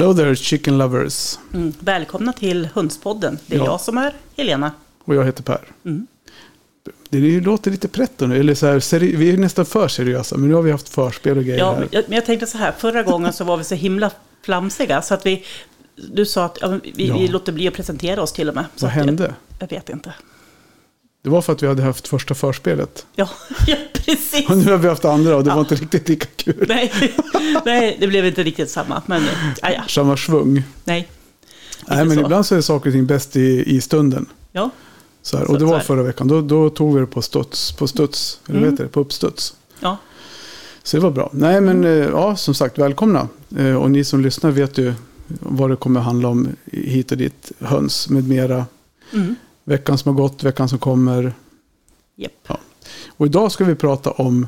Hello there chicken lovers. Mm. Välkomna till Hundspodden. Det är Ja. jag som är Helena. Och jag heter Per. Mm. Det låter lite pretto nu. Eller så här, vi är nästan för seriösa. Men nu har vi haft förspel och grejer Ja, här. men jag, tänkte så här, förra gången så var vi så himla flamsiga så att vi... Du sa att ja, vi, Ja. vi låter bli att presentera oss till och med. Så Vad att jag- hände? Jag vet inte. Det var för att vi hade haft första förspelet. Ja, ja precis. Och nu har vi haft andra och det Ja. var inte riktigt lika kul. Nej, nej, det blev inte riktigt samma. Men ja, ja, Samma svung. nej. Nej, men så. ibland så är saker och ting bäst i, i stunden. Ja, Så här. Och det var förra veckan. Då, då tog vi det på studs. På studs. Eller Mm. heter det? På uppstuds. ja, Så det var bra. Nej, men eh, ja, som sagt, välkomna. Eh, Och ni som lyssnar vet ju vad det kommer handla om hit och dit. Höns med mera. mm. Veckan som har gått, veckan som kommer. Japp. Och idag ska vi prata om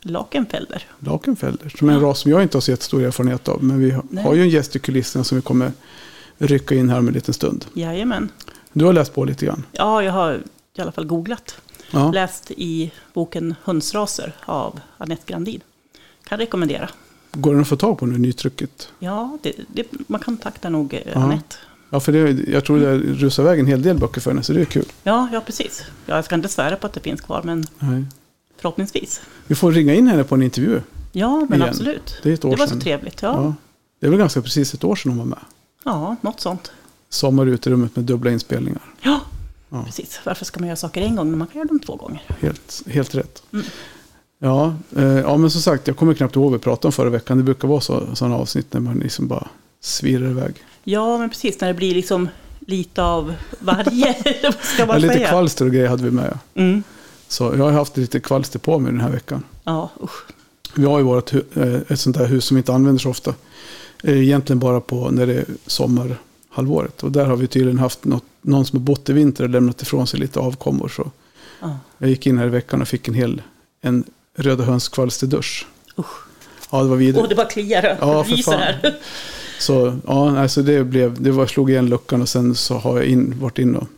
Lakenfelder. lakenfelder. Som är en ras som jag inte har så jättestor erfarenhet av. Men vi har, Nej. ju en gäst i kulisserna som vi kommer rycka in här om en liten stund. Jajamän. Du har läst på lite grann. Ja, jag har i alla fall googlat. Ja, Läst i boken Hundsraser av Anette Grandin. Kan rekommendera. Går den att få tag på nu, nytrycket? Ja, det, det, man kontaktar nog eh, Ja. Anette. Ja, för det, jag tror det rusar iväg en hel del böcker för henne, så det är kul. Ja, ja, precis. Ja, jag ska inte svära på att det finns kvar, men Nej. förhoppningsvis. Vi får ringa in henne på en intervju. Ja, men Igen. absolut. Det är ett år Det var sedan. så trevligt. Ja, Ja. ja. Det är väl ganska precis ett år sedan hon var med. något sånt. Sommar ute i rummet med dubbla inspelningar. Ja, Ja. precis. Varför ska man göra saker en gång när man kan göra dem två gånger? Helt, helt rätt. Mm. Ja, eh, ja, men som sagt, jag kommer knappt ihåg vad vi pratade om förra veckan. Det brukar vara så, sådana avsnitt när man liksom bara svirrar iväg. Ja, men precis. När det blir liksom lite av varje. Vad ska Ja, man lite säga? kvalster och grejer hade vi med. ja. Mm. Så jag har haft lite kvalster på mig den här veckan. Ja, usch. Vi har ju vårt, eh, ett sånt där hus som vi inte använder så ofta. Egentligen bara på när det är sommarhalvåret. Och där har vi tydligen haft något, någon som har bott i vinter och lämnat ifrån sig lite avkommor. Så Ja, jag gick in här i veckan och fick en hel en röda höns kvalsterdusch. usch. Ja, det var vidrigt. Åh, det bara kliar. Ja, det för ryser här. Så ja, alltså det blev, det var, slog igen luckan och sen så har jag in, varit in och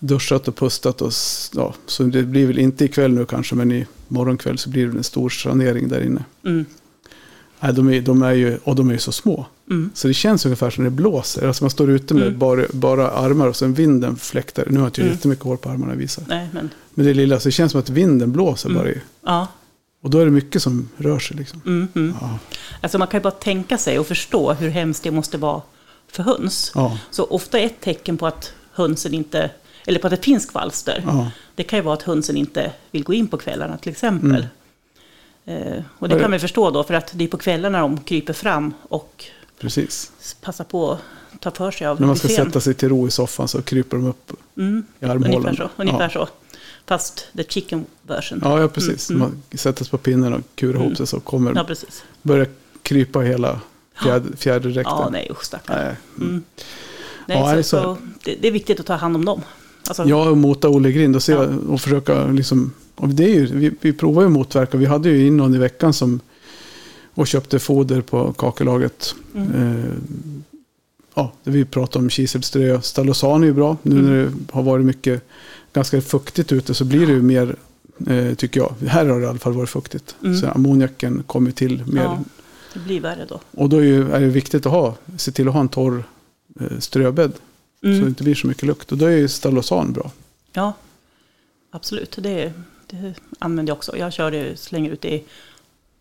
duschat och pustat. Och, ja, så det blir väl inte ikväll nu kanske, men i morgonkväll så blir det en stor sanering där inne. Mm. Nej, de, är, de är ju, och de är ju så små. Mm. Så det känns ungefär som när det blåser. Alltså man står ute med Mm. bara, bara armar och sen vinden fläktar. Nu har jag inte Mm. jättemycket hår på armarna visar. Nej, men Men det lilla, så det känns som att vinden blåser Mm. bara i. ja. Och då är det mycket som rör sig liksom. Mm, mm. Ja. Alltså man kan ju bara tänka sig och förstå hur hemskt det måste vara för höns. Ja. Så ofta är ett tecken på att hönsen inte, eller på att det finns kvalster, Ja. det kan ju vara att hönsen inte vill gå in på kvällarna till exempel. Eh, och det kan vi förstå då, för att det är på kvällarna de kryper fram och Precis. passar på att ta för sig av När man ska buffén. sätta sig till ro i soffan så kryper de upp Mm, i armhålan. ungefär så. Ungefär så. Fast the chicken version. Ja, ja, precis. Mm, Man sätter sig på pinnen och kurar ihop Mm. sig så kommer Ja, precis. börja krypa hela fjäder, fjäderdräkten. Ja, nej usch stackarn. Nej. Mm. Nej, Ja, så, så. så det, det är viktigt att ta hand om dem. Alltså, Jag och mota Olle Grind och, se, Ja. och försöka liksom, och det är ju, vi, vi provar ju motverka. Vi hade ju in någon i veckan som och köpte foder på kakelaget. Mm. Eh, ja, vi pratade om kiselströ. Stalosan är ju bra. Nu Mm. när det har varit mycket, ganska fuktigt ute så blir det ju mer, eh, tycker jag. Här har det i alla fall varit fuktigt. Mm. Så ammoniaken kommer till mer. Ja, det blir värre då. Och då är, ju, är det viktigt att ha, se till att ha en torr eh, ströbädd. Så det Mm. inte blir så mycket lukt. Och då är ju stalosan bra. Ja, absolut. Det, det använder jag också. Jag kör det, slänger ut det i,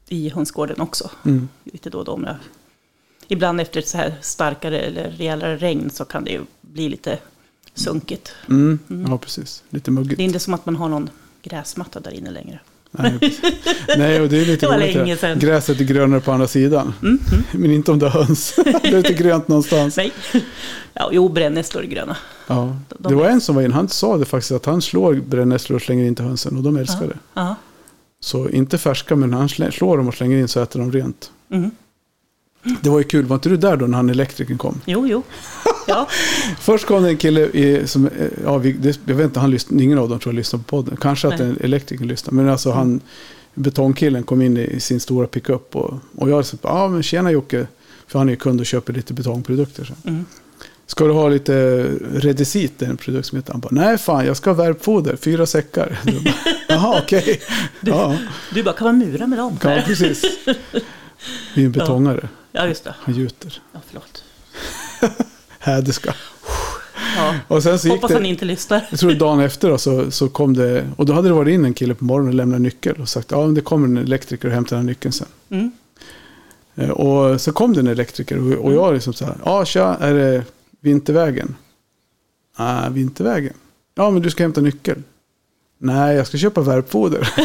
i hönsgården också. Mm. Lite då och då. Om jag, ibland efter ett så här starkare eller rejälare regn så kan det ju bli lite sunkigt. Mm. Mm. Ja, precis. Lite muggigt. Det är inte som att man har någon gräsmatta där inne längre. Nej. Nej, och det är lite Det roligt. länge det. sedan. Gräset är grönare på andra sidan. Mm, mm. Men inte om det har höns. det är inte grönt någonstans. Nej. Ja, jo, brännässlor är gröna. Ja. De- Det var en som var in, han sa det faktiskt att han slår brännässlor och slänger in till hönsen och de älskar Ja. det. Ja. Så inte färska men han slår dem och slänger in så äter de rent. Mm. Det var ju kul, var inte du där då när han elektrikern kom? Jo, jo. Ja. Först kom det en kille i, som, eh, ja, vi, det, jag vet inte, han lyssn, ingen av dem tror jag lyssnar på podden. Kanske att Nej. en elektriker lyssnar. Men alltså han, betongkillen kom in i, sin stora pickup och, och jag sa, ja men tjena Jocke. För han är ju kund och köper lite betongprodukter. Så. Mm. Ska du ha lite är en produkt som heter. Han bara, nej fan jag ska ha värpfoder, fyra säckar. Bara, Jaha okej. Ja, Du bara, kan man mura med dem? man precis. Det är en betongare. Ja, just det. Han gjuter. Ja, förlåt. Häderska. Ja. Och sen så Hoppas han det, inte lyssnar. jag tror dagen efter då, så, så kom det, och då hade det varit in en kille på morgonen och lämnat nyckel och sagt ja men det kommer en elektriker och hämtar den här nyckeln sen. Mm. Eh, Och så kom det en elektriker och, och jag liksom så här, ja tja, är det Vintervägen? Nej, Vintervägen. Ja, men du ska hämta nyckeln. Nej, jag ska köpa värpfoder.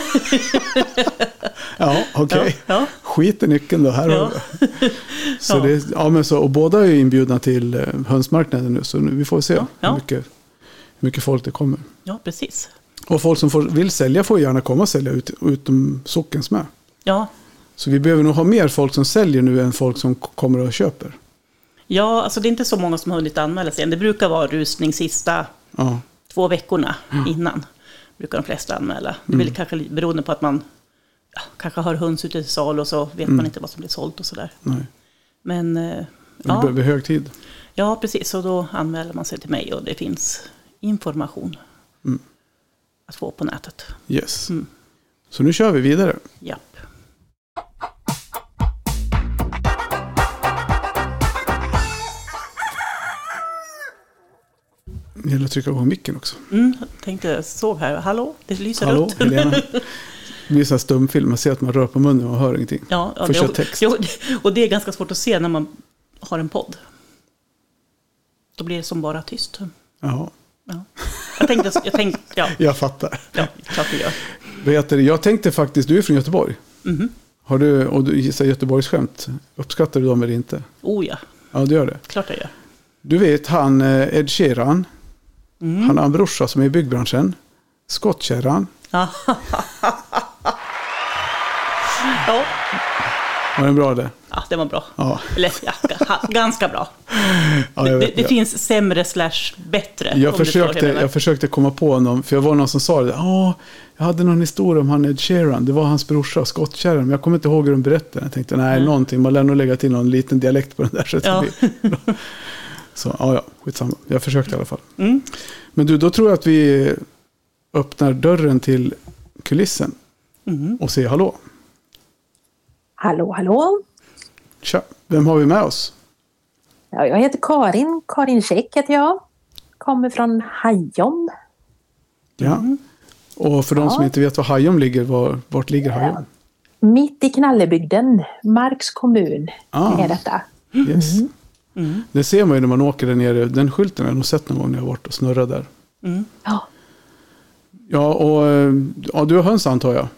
ja, okej. Ja, ja. Skit i nyckeln då, här Ja. Så Ja. det. Ja, men så, och båda är ju inbjudna till eh, hönsmarknaden nu, så nu, vi får se Ja. Hur, mycket, hur mycket folk det kommer. ja, precis. Och folk som får, vill sälja får gärna komma och sälja ut, utom sockens med. Ja, Så vi behöver nog ha mer folk som säljer nu än folk som kommer och köper. ja, alltså det är inte så många som har hunnit anmäla sig än. Det brukar vara rusning sista Ja, två veckorna innan. Brukar de flesta anmäla. Det är Mm. väl kanske li- beroende på att man kanske har höns ute till sal och så vet Mm. man inte vad som blir sålt och sådär. Men eh, Det ja, behöver hög tid. ja, precis. Och då anmäler man sig till mig och det finns information Mm. att få på nätet. Yes. Mm. Så nu kör vi vidare. Japp. Det gäller att trycka på micken också. Mm, jag tänkte, såg här, hallå, det lyser Hallå, rött. Helena. Det blir så här stumfilm, man ser att man rör på munnen och hör ingenting. Ja, ja och, text. jo, och det är ganska svårt att se när man har en podd. Då blir det som bara tyst. Jaha, Ja. Jag tänkte, jag tänkte ja, jag fattar. ja, klart det gör. Det? Jag tänkte faktiskt, du är från Göteborg. Mhm. Har du, och du gissar Göteborgsskämt, uppskattar du dem eller inte? Oh ja, Ja, du gör det. klart jag gör. Du vet han eh, Ed Sheeran, Mm. han har en brorsa som är i byggbranschen. Skottkärran. Ja. ja, Var den bra det? ja, det var bra. Ja, Eller ja, ga- ganska bra. ja jag Det, vet. det jag, finns sämre slash bättre. jag, försökte, menar. jag försökte komma på någon, för jag var någon som sa det. Ja, jag hade någon historia om han Ed Sheeran. Det var hans brorsa, skottkärran. Men jag kommer inte ihåg hur de berättade. Jag tänkte, nej, Mm. någonting. Man lär nog lägga till någon liten dialekt på den där. Så, Ja. så ja, ja, skitsamma. Jag försökte i alla fall. Mm. Men du, då tror jag att vi öppnar dörren till kulissen Mm. och säger hallå. Hallå, hallå. Tja, vem har vi med oss? Ja, jag heter Karin. Karin Käck heter jag. Kommer från Hajom. Ja. Och för de som Ja. inte vet var Hajom ligger, var, vart ligger Hajom? Mitt i Knallebygden, Marks kommun, Ah. är detta. Yes. Mm. Det ser man ju när man åker där nere. Den skylten har jag nog sett någon gång när jag varit och snurrat där. Mm. Ja, Ja, och eh, ja, du har höns antar jag?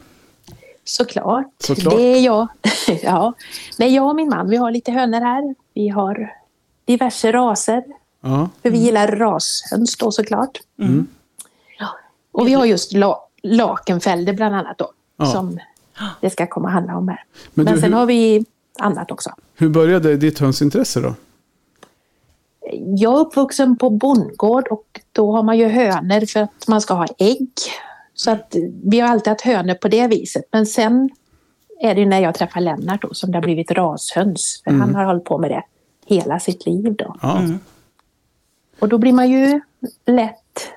Såklart. Såklart. Det är jag. ja. Nej, jag och min man, vi har lite hönor här. Vi har diverse raser. Ja, För vi gillar rashöns då såklart. Mm. Ja. Och vi har just la lakenfälder bland annat då. Ja. Som det ska komma att handla om här. Men Men, du, sen hur- har vi annat också. hur började ditt hönsintresse då? Jag är uppvuxen på bondgård och då har man ju hönor för att man ska ha ägg. Så att vi har alltid haft hönor på det viset. Men sen är det ju när jag träffar Lennart då som det har blivit rashöns. För han har hållit på med det hela sitt liv då. Mm. Och då blir man ju lätt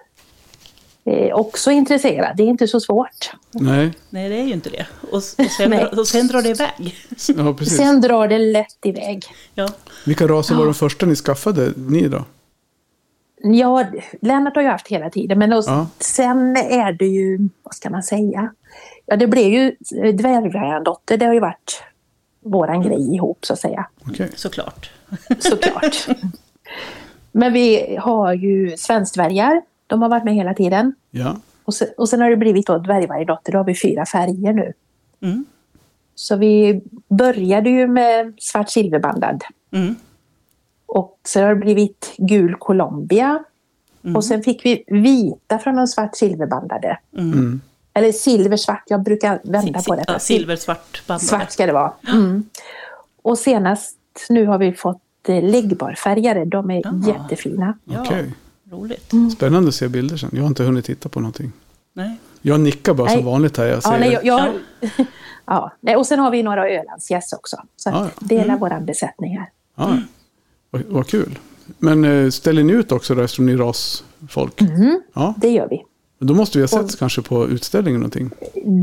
eh, också intresserad. Det är inte så svårt. nej, Nej, det är ju inte det. Och, och, sen, och sen drar det iväg. ja precis. Sen drar det lätt iväg. Ja. Vilka raser var de första ni skaffade, ni då? Ja, Lennart har ju haft hela tiden men Ja. sen är det ju, vad ska man säga? Ja, det blev ju eh, dvärgdotter, det har ju varit våran grej ihop så att säga. Okej. Såklart. Såklart. men vi har ju svenskdvärgar, de har varit med hela tiden. Ja, Och sen, och sen har det blivit då dvärgvargdotter, då har vi fyra färger nu. Mm. Så vi började ju med svart silverbandad. Mm. Och sen har det blivit gul Colombia. Och sen fick vi vita från de svart silverbandade. mm. Eller silversvart, jag brukar vända på det. Ja, silversvart band. Svart ska det vara. Mm. Och senast nu har vi fått eh, läggbarfärgade. De är Ah. jättefina. Ja, okej. roligt. Spännande att se bilder sen. Jag har inte hunnit titta på någonting. Nej. Jag nickar bara som Nej. vanligt här. Jag Ja, säger, nej, jag, jag, ja. Nej, och sen har vi några Ölandsgäss också. Så Ah, ja. dela våran besättning här. ja, vad, kul. Men eh, ställer ni ut också då eftersom ni är rasfolk? Mm. Ja, Det gör vi. då måste vi ha sett kanske på utställningen någonting.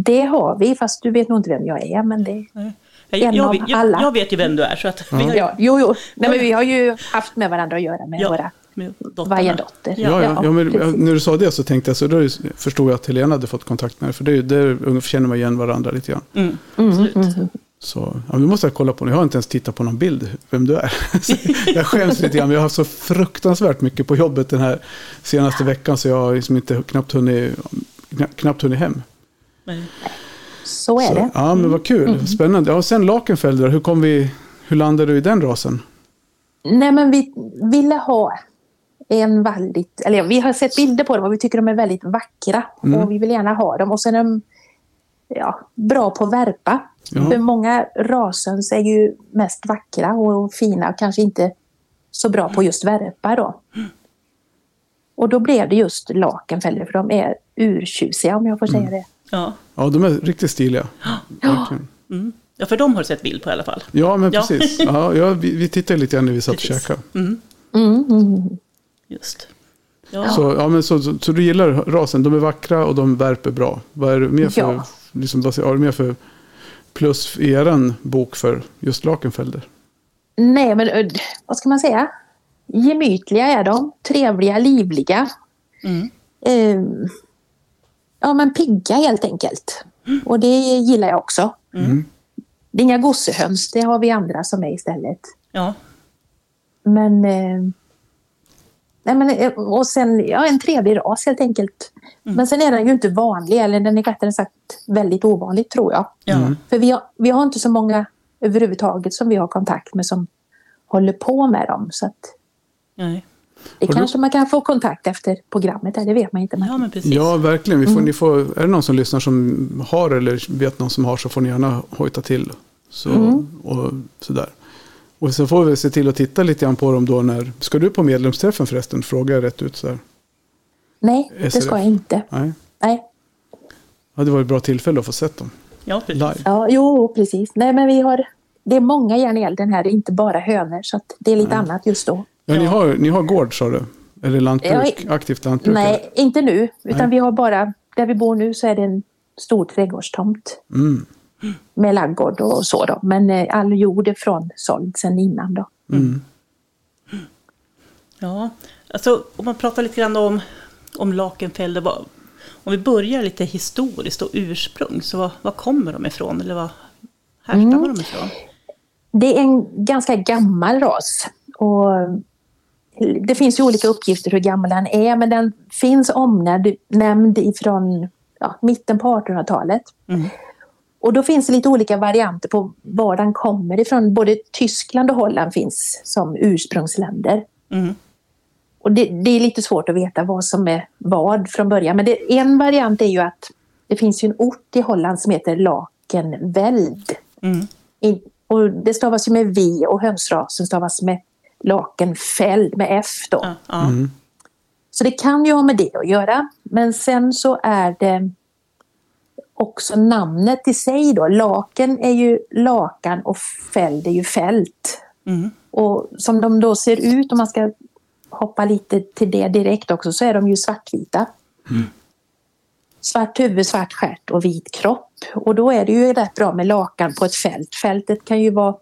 Det har vi, fast du vet nog inte vem jag är. Men det, Jag, En jag, av jag, alla. jag vet ju vem du är. Så att vi har ju, Ja, jo, jo. Nej, men vi har ju haft med varandra att göra med Ja, våra med varje dotter. Ja, ja, ja, men när du sa det så tänkte jag, så då förstod jag att Helena hade fått kontakt med dig. För det, är ju- där känner man igen varandra lite grann. Mm, Mm, absolut. Mm. Så, ja, nu måste jag kolla på det. Jag har inte ens tittat på någon bild vem du är. Så jag skäms lite grann. Jag har haft så fruktansvärt mycket på jobbet den här senaste veckan. Så jag har liksom inte knappt hunnit, knappt hunnit hem. Men, Så är Så, det. ja, men vad kul. Spännande. Ja, och sen Lakenfelder, hur, kom vi, hur landade du i den rasen? Nej, men vi ville ha en väldigt, eller ja, vi har sett bilder på dem och vi tycker de är väldigt vackra. Mm. Och vi vill gärna ha dem. Och sen är de ja, bra på att värpa. Ja. För många rashöns är ju mest vackra och fina och kanske inte så bra på just värpa då. Och då blev det just lakenfällor för de är urtjusiga om jag får säga det. ja. Ja, de är riktigt stiliga. Verkligen. Mm. ja, för de har du sett bild på i alla fall. Ja, men Ja. precis. Ja, ja, vi, vi tittade lite grann när vi satt och Precis. käkade. Mm, Mm, mm. just. Ja. Så, ja, men så, så, så du gillar rasen, de är vackra och de värper bra. Vad är det mer för, Ja. liksom, vad har du mer för plus i er bok för just Lakenfelder? Nej, men ö, vad ska man säga? Gemytliga är de. Trevliga, livliga. Mm. Eh, ja, men pigga helt enkelt. Och det gillar jag också. Mm. Det är inga gossehöns, det har vi andra som är istället. ja. Men... Eh, nej, men eh, och sen, ja, en trevlig ras helt enkelt. Men sen är den ju inte vanlig, eller den är rättare sagt väldigt ovanlig tror jag. Ja. Mm. För vi har, vi har inte så många överhuvudtaget som vi har kontakt med som håller på med dem. Så att Nej. det Har du- kanske man kan få kontakt efter programmet, det vet man inte. Ja, men precis. Ja, verkligen. Vi får, ni får, är det någon som lyssnar som har eller vet någon som har så får ni gärna hojta till. Så, och, sådär. Och så får vi se till att titta lite grann på dem då när... Ska du på medlemsträffen förresten? Frågar jag rätt ut så här. Nej, det SRF. ska jag inte. Nej. Nej. Ja, det var ett bra tillfälle att få sett dem Ja, precis. live. Ja, jo, precis. Nej, men vi har... Det är många järn i elden här, inte bara hönor, så att det är lite annat just då. Ja, ni har, ni har gård sa du? Eller lantbruk? Ja, aktivt lantbruk? Nej, inte nu, utan Nej. vi har bara... Där vi bor nu så är det en stor trädgårdstomt Mm. Med laggård och så då. Men eh, all jord är från såld sedan innan då. Mm. Ja, alltså om man pratar lite grann om, om Lakenfelder, vad, om vi börjar lite historiskt och ursprung, så vad, vad kommer de ifrån? Eller vad härstammar Mm. de ifrån? Det är en ganska gammal ras. Och det finns ju olika uppgifter hur gammal den är, men den finns omnämnd nämnd ifrån ja, mitten på 1800-talet. Mm. Och då finns det lite olika varianter på var den kommer ifrån. Både Tyskland och Holland finns som ursprungsländer. Mm. Och det, det är lite svårt att veta vad som är vad från början. Men det, en variant är ju att det finns ju en ort i Holland som heter Lakenveld. Mm. Och det stavas ju med V och hönsrasen stavas med Lakenfeld med F då. Mm. Så det kan ju ha med det att göra. Men sen så är det också namnet i sig då. Laken är ju lakan och fäld är ju fält. Mm. Och som de då ser ut, om man ska hoppa lite till det direkt också, så är de ju svartvita. Svart huvud, svart stjärt och vit kropp. Och då är det ju rätt bra med lakan på ett fält. Fältet kan ju vara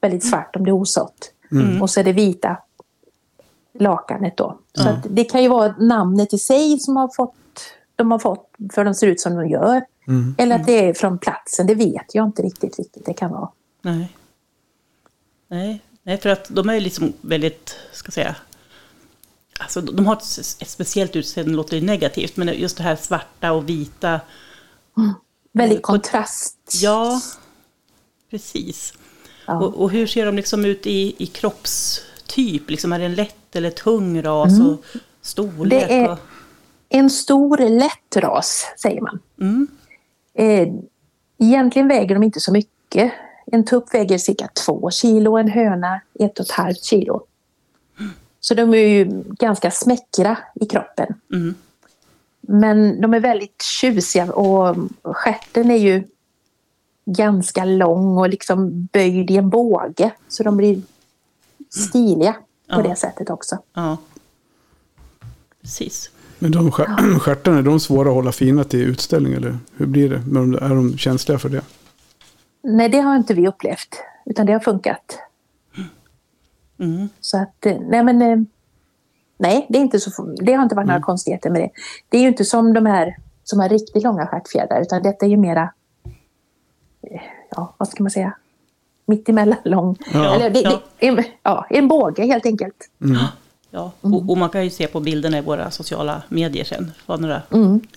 väldigt svart om det är osått. Mm. Och så är det vita lakanet då. Så det kan ju vara namnet i sig som har fått, de har fått för de ser ut som de gör. Mm. Eller att det är från platsen, det vet jag inte riktigt vilket det kan vara. Nej. Nej. Nej, för att de är liksom väldigt, ska jag säga, alltså de har ett, ett speciellt utseende, det låter negativt, men just det här svarta och vita, Väldigt Och- kontrast. ja, precis. Ja. Och, och hur ser de liksom ut i, i kroppstyp? Liksom, är det en lätt eller tung ras och storlek? Mm. Det är- och, En stor lätt ras, säger man. mm, Eh, egentligen väger de inte så mycket. En tupp väger cirka två kilo, en höna ett och ett halvt kilo. Så de är ju ganska smäckra i kroppen. mm, Men de är väldigt tjusiga och stjärten är ju ganska lång och liksom böjd i en båge. Så de blir stiliga på Ja. det sättet också. ja. Precis. Men de stjär- stjärtarna, är de svåra att hålla fina till utställning eller hur blir det? Men de- är de känsliga för det? nej, det har inte vi upplevt. Utan det har funkat. Mm. Så att, eh, nej men... eh, Nej, det, är inte så, det har inte varit några konstigheter med det. Det är ju inte som de här som har riktigt långa stjärtfjädrar, utan detta är ju mera... eh, Ja, vad ska man säga? Mittemellan lång. Ja, Eller det, ja. Det, en, ja, en båge helt enkelt. Ja, och, och man kan ju se på bilderna i våra sociala medier sen. Vad några,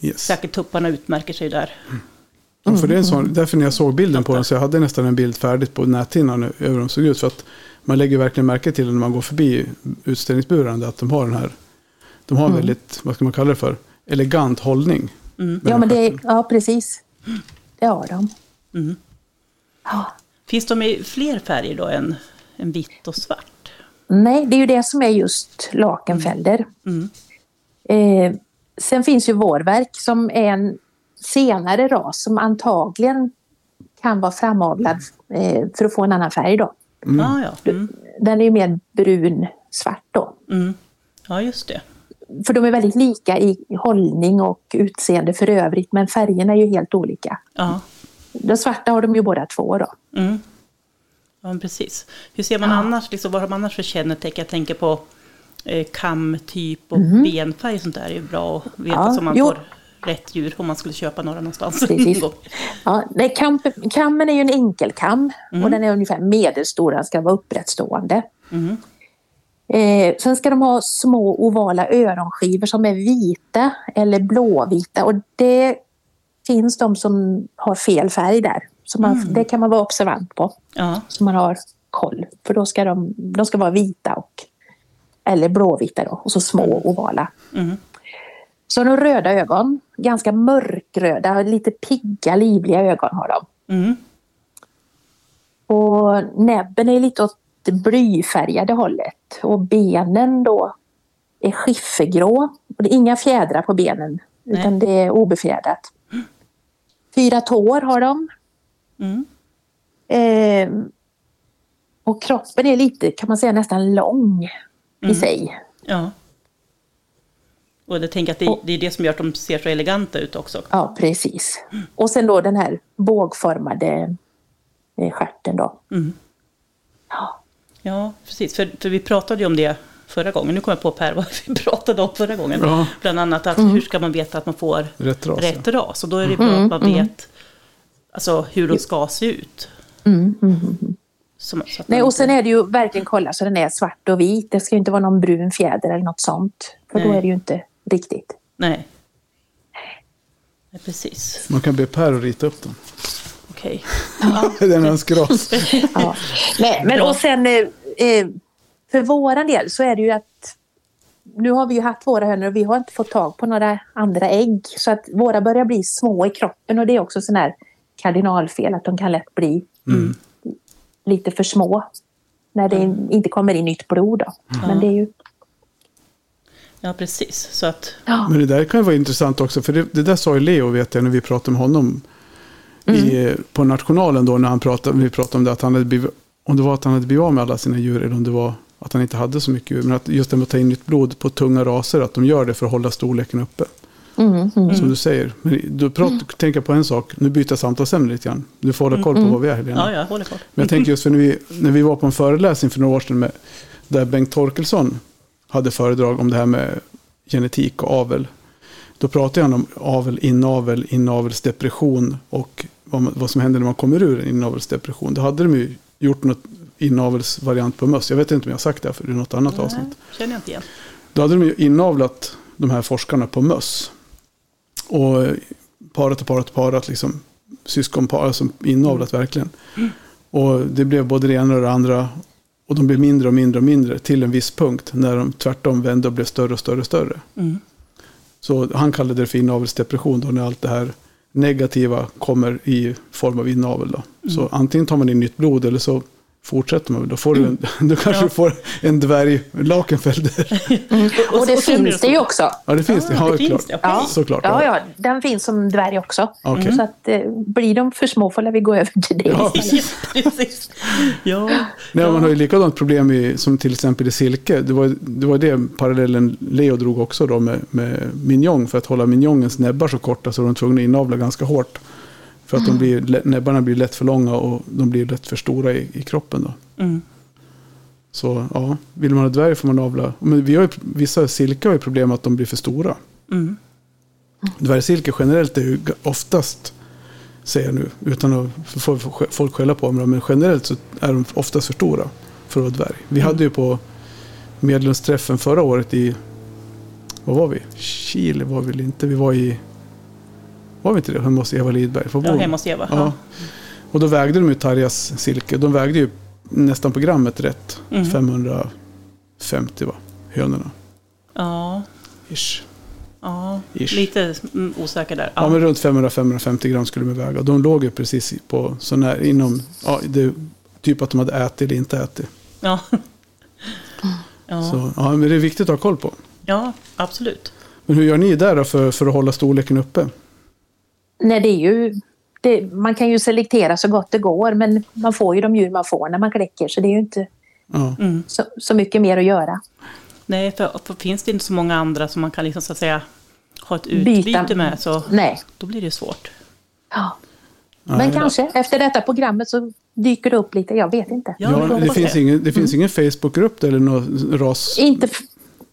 Yes. Säkert tupparna utmärker sig där. Ja, för det är en sån, därför när jag såg bilden på den så jag hade nästan en bild färdigt på näthinnan över hur de såg ut. För att man lägger verkligen märke till när man går förbi utställningsburen att de har den här, de har en väldigt, vad ska man kalla det för, elegant hållning. med Ja, men det, ja precis. Det har de. Mm. Ja. Finns de i fler färger då än, än vitt och svart? Nej, det är ju det som är just lakenfelder. Mm. Eh, sen finns ju vårverk som är en senare ras som antagligen kan vara framavlad eh, för att få en annan färg då. Ah, ja. Mm. Den är ju mer brun-svart då. Mm. ja, just det. För de är väldigt lika i hållning och utseende för övrigt men färgerna är ju helt olika. Ja. De svarta har de ju båda två då. Mm. Ja, men precis. Hur ser man annars, liksom, vad har man annars för kännetecken? Jag tänker på eh, kamtyp och benfärg och sånt där. är ju bra att veta Ja, så man jo. får rätt djur om man skulle köpa några någonstans. Precis. Ja, nej, kamp, kammen är ju en enkelkam och den är ungefär medelstor, den ska vara upprättstående. Mm. Eh, sen ska de ha små ovala öronskivor som är vita eller blåvita och det finns de som har fel färg där. Så man, Det kan man vara observant på, Ja. så man har koll. För då ska de, de ska vara vita och eller blåvita då, och så små ovala. Mm. Så har de röda ögon, ganska mörkröda, lite pigga, livliga ögon har de. Mm. Och näbben är lite åt det blyfärgade hållet. Och benen då är skiffergrå. Och det är inga fjädrar på benen, utan det är obefjädrat. Fyra tår har de. Mm. Eh, och kroppen är lite, kan man säga, nästan lång i sig. Ja. Och jag tänker att det, det är det som gör att de ser så eleganta ut också. Ja, precis. Och sen då den här bågformade eh, stjärten då. Mm. Ja. Ja, precis. För, för vi pratade ju om det förra gången. Nu kommer jag på Per vad vi pratade om förra gången. Ja. Bland annat att hur ska man veta att man får Rätt ras. rätt ras? Och då är det bra att man vet alltså, hur de ska se ut. Som, så att Nej, man och sen är det ju verkligen kolla så den är svart och vit. Det ska ju inte vara någon brun fjäder eller något sånt. För då Nej. är det ju inte riktigt. Nej. Nej, precis. Man kan be Per att rita upp dem. Okej. Den önskras. Ja. Nej, men och sen eh, eh, för våran del så är det ju att nu har vi ju haft våra hönor och vi har inte fått tag på några andra ägg. Så att våra börjar bli små i kroppen och det är också sån här kardinalfel att de kan lätt bli lite för små. När det inte kommer in nytt blod då. Men det är ju... Ja, precis. Så att, Ja. Men det där kan ju vara intressant också. För det, det där sa ju Leo, vet jag, när vi pratade med honom. I, på Nationalen då, när han pratade, vi pratade om det. Att han hade blivit, om det var att han hade blivit av med alla sina djur. Eller om det var att han inte hade så mycket djur. Men att just det med att ta in nytt blod på tunga raser. Att de gör det för att hålla storleken uppe. Mm, mm. Som du säger. Men du pratar, tänker på en sak. Nu byter jag samtalsämne lite grann. Du får hålla koll på vad vi är Helena. ja, jag håller koll. Men jag tänker just för när vi, när vi var på en föreläsning för några år sedan med, där Bengt Torkelsson hade föredrag om det här med genetik och avel. Då pratade han om avel, inavel, inavelsdepression och vad, vad som händer när man kommer ur en inavelsdepression. Då hade de ju gjort något inavelsvariant på möss. Jag vet inte om jag har sagt det här för i något annat avsnitt. Nej, känner jag inte igen. Då hade de ju inavlat de här forskarna på möss. Och parat och parat och parat liksom. Syskonpar, alltså inavlat verkligen. Och det blev både det ena och det andra. Och de blev mindre och mindre och mindre till en viss punkt. När de tvärtom vände och blev större och större och större. Mm. Så han kallade det för inavelsdepression då när allt det här negativa kommer i form av inavel. Då. Så antingen tar man in nytt blod eller så fortsätter man. Då, får du en, då kanske du får en dvärg lakenfelder. Och det och finns det ju också. Ja, det finns det. Ah, Ja, det finns det, okej. Ja. Såklart. Ja, ja, den finns som dvärg också. Okej. Så att, eh, blir de för små får vi gå över till det. Ja. Ja, precis. Ja, Nej, man har ju likadant problem i, som till exempel i silke. Det var, det var det parallellen Leo drog också då med, med minjong. För att hålla minjongens näbbar så korta så var de tvungna att inavla ganska hårt. För att de blir, lä- näbbarna blir lätt för långa och de blir lätt för stora i, i kroppen. Då. Mm. Så ja, vill man ha dvärg får man avla. Men vi har ju, vissa silkar har ju problem med att de blir för stora. Mm. Dvärgsilke generellt är ju oftast, säger jag nu, utan att för få få folk skälla på mig, men generellt så är de oftast för stora för att vara dvärg. Vi hade ju på medlemsträffen förra året i, vad var vi? Chile var vi väl inte, vi var i, var vi inte det? Hemma hos Eva Lidberg. Var Ja, hemma hos Eva. Ja. Och då vägde de ju Tarjas silke. De vägde ju nästan på grammet rätt. Mm. 550 va, hönorna. Ja, Ish. ja. Ish. lite mm, osäker där. Ja, men runt 500-550 gram skulle de väga. De låg ju precis på sån här inom, ja, det, typ att de hade ätit eller inte ätit. ja. Ja. Så, ja, men det är viktigt att ha koll på. ja, absolut. Men hur gör ni där då för, för att hålla storleken uppe? Nej, det är ju, det, man kan ju selektera så gott det går men man får ju de djur man får när man kläcker så det är ju inte Mm. så, så mycket mer att göra. Nej, för, för finns det inte så många andra som man kan liksom, så att säga, ha ett Byta. utbyte med så Nej. då blir det svårt. Ja. Nej. Men kanske efter detta programmet så dyker det upp lite, jag vet inte. Ja, det finns, ingen, det finns ingen Facebookgrupp eller någon ras... Inte,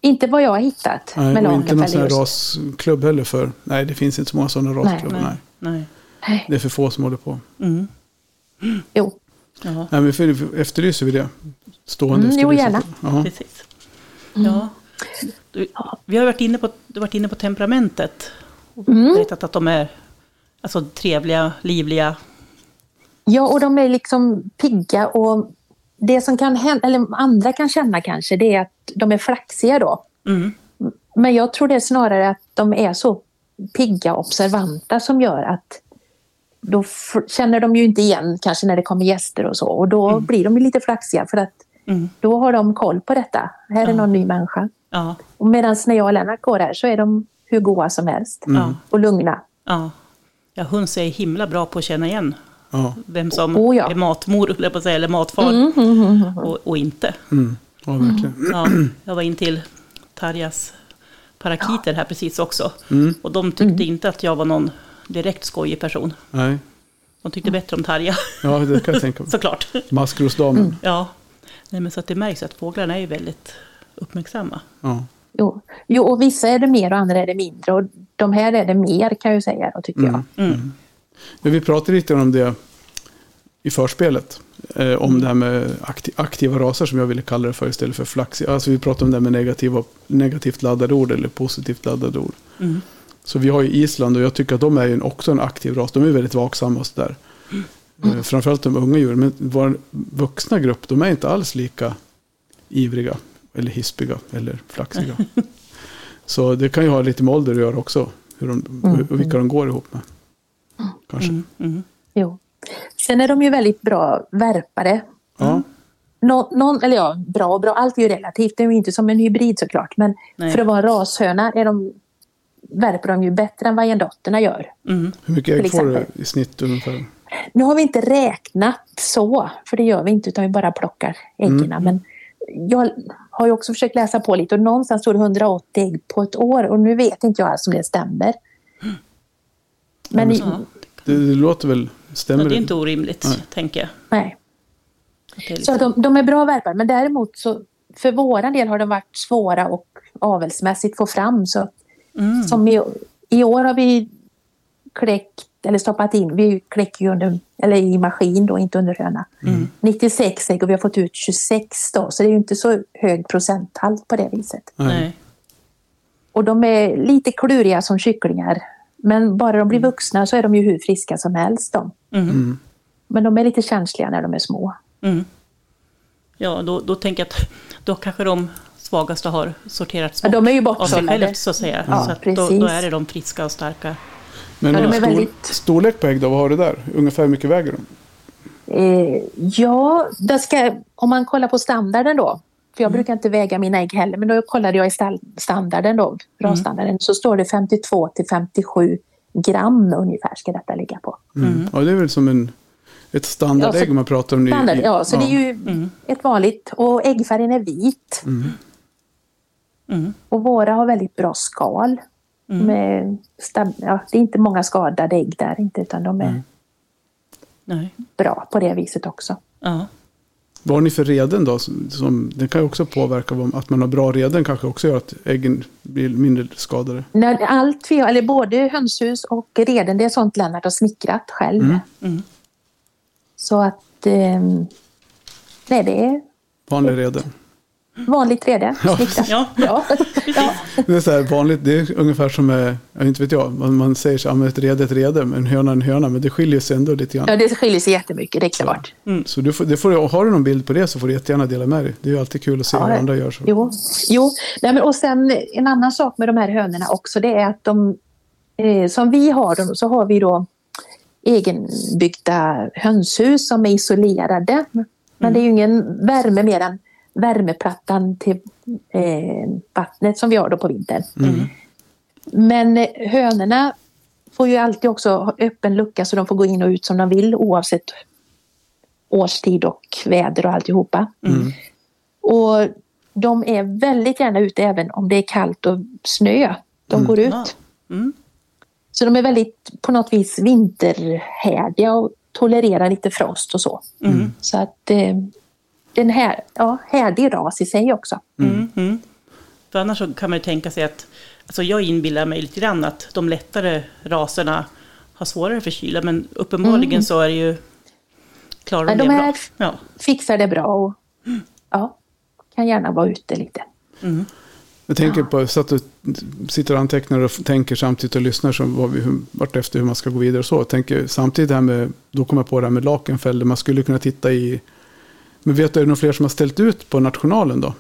inte vad jag har hittat. Nej, med och inte någon sån här rasklubb heller för. Nej, det finns inte så många sådana rasklubbar. Nej, Nej. Nej. Nej. Det är för få som håller på. Mm. Jo. Ja, Nej, men för, efterlyser vi det. Stående Mm, jo, gärna. Ja. precis. Ja. Du, vi har varit inne på, du har varit inne på temperamentet. Och Mm. berättat att de är alltså, trevliga, livliga. Ja, och de är liksom pigga och det som kan hända, eller andra kan känna kanske, det är att de är flaxiga då. Mm. Men jag tror det är snarare att de är så pigga och observanta som gör att då känner de ju inte igen kanske när det kommer gäster och så och då blir de lite flaxiga för att Mm. då har de koll på detta. Här är någon ny människa. Ja, Och medan när jag och Lennart går här så är de hur goa som helst ja, och lugna. ja. ja, höns är himla bra på att känna igen Ja. vem som Oh, ja. är matmor, jag på att säga, eller matfar. Mm, Och, och inte. Mm. ja, verkligen. Ja, jag var in till Tarjas parakiter här precis också. Mm. Och de tyckte inte att jag var någon direkt skojig person. Nej. De tyckte bättre om Tarja, Ja, det kan jag tänka mig. såklart. Maskrosdamen. Ja, Nej, men så att det märks att fåglarna är ju väldigt uppmärksamma. Ja. Jo. jo, och vissa är det mer och andra är det mindre. Och de här är det mer kan jag säga, då, tycker jag. Mm. Men vi pratade lite om det i förspelet. Eh, om det här med akti- aktiva raser som jag ville kalla det för istället för flaxiga. Alltså vi pratade om det här med negativa, negativt laddade ord eller positivt laddade ord. Mm. Så vi har ju Island och jag tycker att de är ju också en aktiv ras. De är väldigt vaksamma och sådär. Eh, framförallt de unga djuren. Men vår vuxna grupp, de är inte alls lika ivriga. Eller hispiga eller flaxiga. Så det kan ju ha lite med ålder att göra också. Hur de, hur, vilka de går ihop med. Kanske. Mm. Mm. Jo. Sen är de ju väldigt bra värpare. Ja. Nå, någon, eller ja, bra och bra, allt är ju relativt. Det är ju inte som en hybrid såklart. Men Nej. för att vara en rashöna är de, värper de ju bättre än vad endotterna gör. Mm. Hur mycket ägg får du i snitt ungefär? Nu har vi inte räknat så, för det gör vi inte utan vi bara plockar äggen. Men jag har ju också försökt läsa på lite och någonstans står det 180 ägg på ett år och nu vet inte jag alls om det stämmer. Men i. Det, det låter väl, stämmer Ja, det är inte orimligt, Nej. tänker jag. nej. Det Så liksom, de, de är bra värpare men däremot så för våran del har de varit svåra och avelsmässigt få fram. Så mm. som i, i år har vi kläckt, eller stoppat in, vi kläcker ju under, eller i maskin då, inte under höna. 96 ägg och vi har fått ut 26 då, så det är ju inte så hög procenthalt på det viset. Nej. Och de är lite kluriga som kycklingar. Men bara de blir vuxna så är de ju hur friska som helst de. Mm. Men de är lite känsliga när de är små. Mm. Ja, då, då tänker jag att då kanske de svagaste har sorterats Ja, bort de är ju av sig bortsållade. själv, så att säga. Ja, så att då, precis. då är det de friska och starka. Men Ja, de är stor, väldigt- storlek på ägg då, vad har du där? Ungefär hur mycket väger de? Eh, ja, ska, om man kollar på standarden då. För jag brukar inte väga mina ägg heller, men då kollade jag i standarden då, rasstandarden, så står det 52 till 57 gram ungefär ska detta ligga på. Mm. Ja, det är väl som en, ett standardägg Ja, så- man pratar om. Standard, i- ja, så det är ju ett vanligt, och äggfärgen är vit. Mm. Och våra har väldigt bra skal. Med stab, ja, det är inte många skadade ägg där inte, utan de är Nej. bra på det viset också. Ja. Vad har ni för reden då? Som, som, det kan ju också påverka om att man har bra reden kanske också gör att äggen blir mindre skadade. När allt vi har, eller både hönshus och reden, det är sånt Lennart har snickrat själv. Mm. Mm. Så att, eh, nej det är Vanlig reden. Vanligt rede, Ja. snickrat. Ja. Ja. ja. Det är så här vanligt, det är ungefär som jag inte vet jag, man, man säger så här, ett rede är ett rede, men en höna en höna, men det skiljer sig ändå lite grann. ja, det skiljer sig jättemycket, det är klart. Så du får, det får, du- har du någon bild på det så får du jättegärna dela med dig. Det är ju alltid kul att se Ja, hur det- andra gör. Så. Jo, jo. Nej, men, och sen en annan sak med de här hönorna också, det är att de, eh, som vi har dem, så har vi då egenbyggda hönshus som är isolerade. Men det är ju ingen värme mer än värmeplattan till eh, vattnet som vi har då på vintern. Men eh, hönorna får ju alltid också ha öppen lucka så de får gå in och ut som de vill oavsett årstid och väder och alltihopa. Och de är väldigt gärna ute även om det är kallt och snö. De går ut. Mm. Så de är väldigt på något vis vinterhärdiga och tolererar lite frost och så. Mm. Så att eh, den här, ja, härdig ras i sig också. Mm. Mm. För annars så kan man ju tänka sig att, alltså jag inbillar mig lite grann att de lättare raserna har svårare för kyla, men uppenbarligen så är det ju, klarar de, Mm. Det de bra. är- Ja. Fixar det bra och ja, kan gärna vara ute lite. Jag tänker på, så att du sitter och antecknar och tänker samtidigt och lyssnar som vad vi, vart efter hur man ska gå vidare och så. Jag tänker samtidigt här med, då kommer jag på det här med Lakenfäll, man skulle kunna titta i, men vet du, är det några fler som har ställt ut på nationalen då?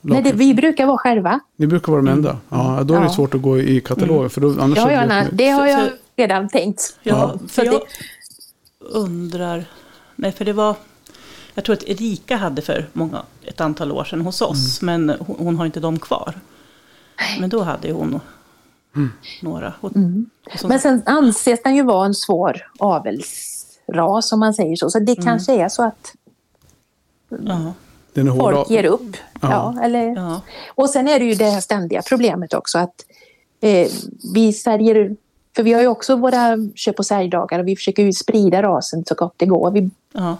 Nej, det, vi brukar vara själva. Ni brukar vara de enda? Ja, då är det Ja. svårt att gå i katalogen. För då, annars Ja, ja, nej, det har jag redan tänkt. Ja, Så för det- jag undrar, nej för det var, jag tror att Erika hade för många, ett antal år sedan hos oss, men hon, hon har inte dem kvar. Men då hade hon några. Och, och Mm. Men sen anses den ju vara en svår avelsras om man säger så. Så det kanske är så att ja, Den är hård. folk ger upp. Ja. eller... ja, Och sen är det ju det här ständiga problemet också att eh, vi säljer, för vi har ju också våra köp och säljdagar och vi försöker ju sprida rasen så gott det går vi, ja,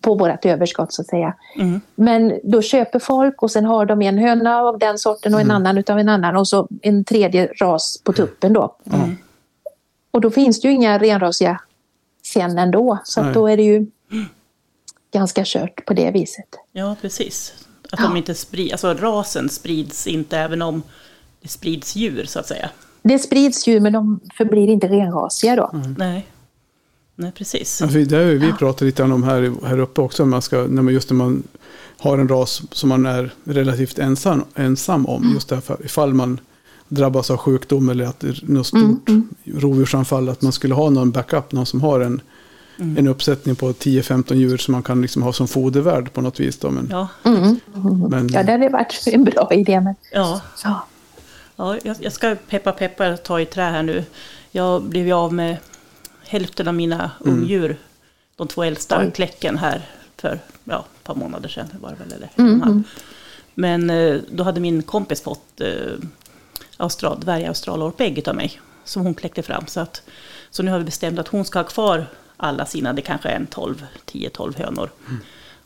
på vårt överskott så att säga. mm, Men då köper folk och sen har de en höna av den sorten och en annan utav en annan och så en tredje ras på tuppen då. mm, Och då finns det ju inga renrasiga sen ändå så att då är det ju ganska kört på det viset. ja, precis. Att Ja. de inte sprids, alltså rasen sprids inte även om det sprids djur så att säga. Det sprids ju men de förblir inte renrasiga då. Nej, nej precis. Ja, det har vi pratat lite om här, här uppe också. Man ska, när man, just när man har en ras som man är relativt ensam, ensam om. Just därför ifall man drabbas av sjukdom eller att det är något stort rovdjursanfall. Att man skulle ha någon backup, någon som har en, en uppsättning på 10-15 djur som man kan liksom ha som fodervärd på något vis. Då. Men, Ja, Mm. men, Ja, det hade varit en bra idé men ja. ja. Ja, jag, ska peppa peppar ta i trä här nu. Jag blev ju av med hälften av mina ungdjur. De två äldsta Oj. kläcken här för ja, ett par månader sedan. Var det väl, eller en halv. Men eh, då hade min kompis fått eh, austral, dvärgaustralorpägg av mig. Som hon kläckte fram. Så, att, så nu har vi bestämt att hon ska ha kvar alla sina, det kanske är en 12, 10-12 hönor.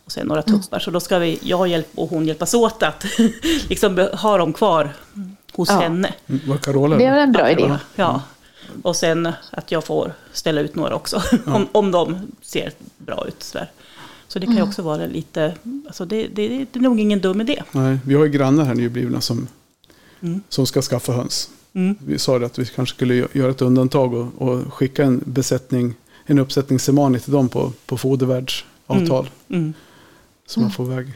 Och sen några tuppar. Så då ska vi, jag hjälp, och hon hjälpas åt att liksom ha dem kvar hos Ja. henne. Vad Carola Det är då? en bra idé. Ja. Och sen att jag får ställa ut några också. om, om de ser bra ut. Så, där. så det kan ju också vara lite, alltså det, det, det är nog ingen dum idé. Nej, vi har ju grannar här nyblivna som, Mm. som ska skaffa höns. Mm. Vi sa det att vi kanske skulle gö- göra ett undantag och, och skicka en besättning, en uppsättning semani till dem på, på fodervärdsavtal. Mm. Som man får iväg.